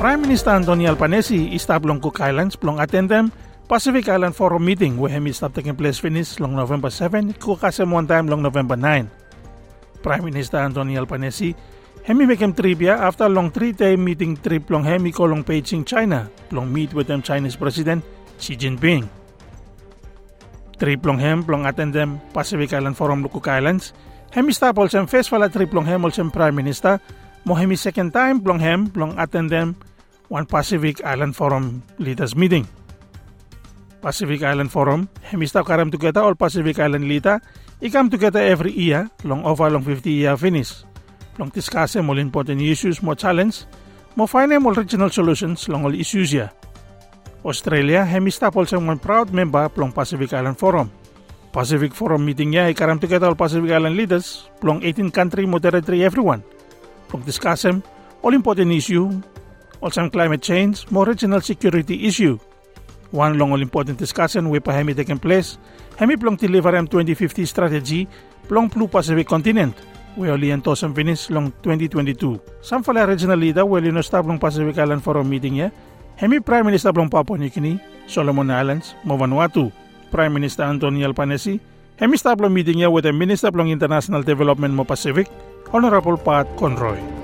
Prime Minister Anthony Albanese istablong Cook Islands plong attendem Pacific Island Forum meeting where hemi stop taking place finish long November 7 kukasem one time long November 9. Prime Minister Anthony Albanese hemi make him trivia after long three-day meeting trip long hemi ko long Beijing, China. Long meet with them Chinese President Xi Jinping. Trip long hem plong attendem Pacific Island Forum Cook Islands. Hemi stop also festival trip long hem also Prime Minister. Mo hemi second time plong hem plong attendem one Pacific Island Forum leaders meeting. Pacific Island Forum, hemista karam together all Pacific Island leader, i come every year, long over long 50 year finish. Long discuss more important issues, more challenge, more find more regional solutions long all issues ya. Australia, hemista also one proud member plong Pacific Island Forum. Pacific Forum meeting ya, i karam all Pacific Island leaders, plong 18 country, more territory, everyone. Plong discuss all important issue, also on climate change, more regional security issue. One long all important discussion we pa hemi taking place, hemi plong deliver M 2050 strategy plong Blue Pacific continent. We only entosam finish long 2022. Sam fala regional leader well you know stop long Pacific Island Forum meeting ya. Hemi Prime Minister plong Papua New Guinea, Solomon Islands, Vanuatu, Prime Minister Anthony Albanese, hemi stop long meeting ya with the Minister plong International Development mo Pacific, Honorable Pat Conroy.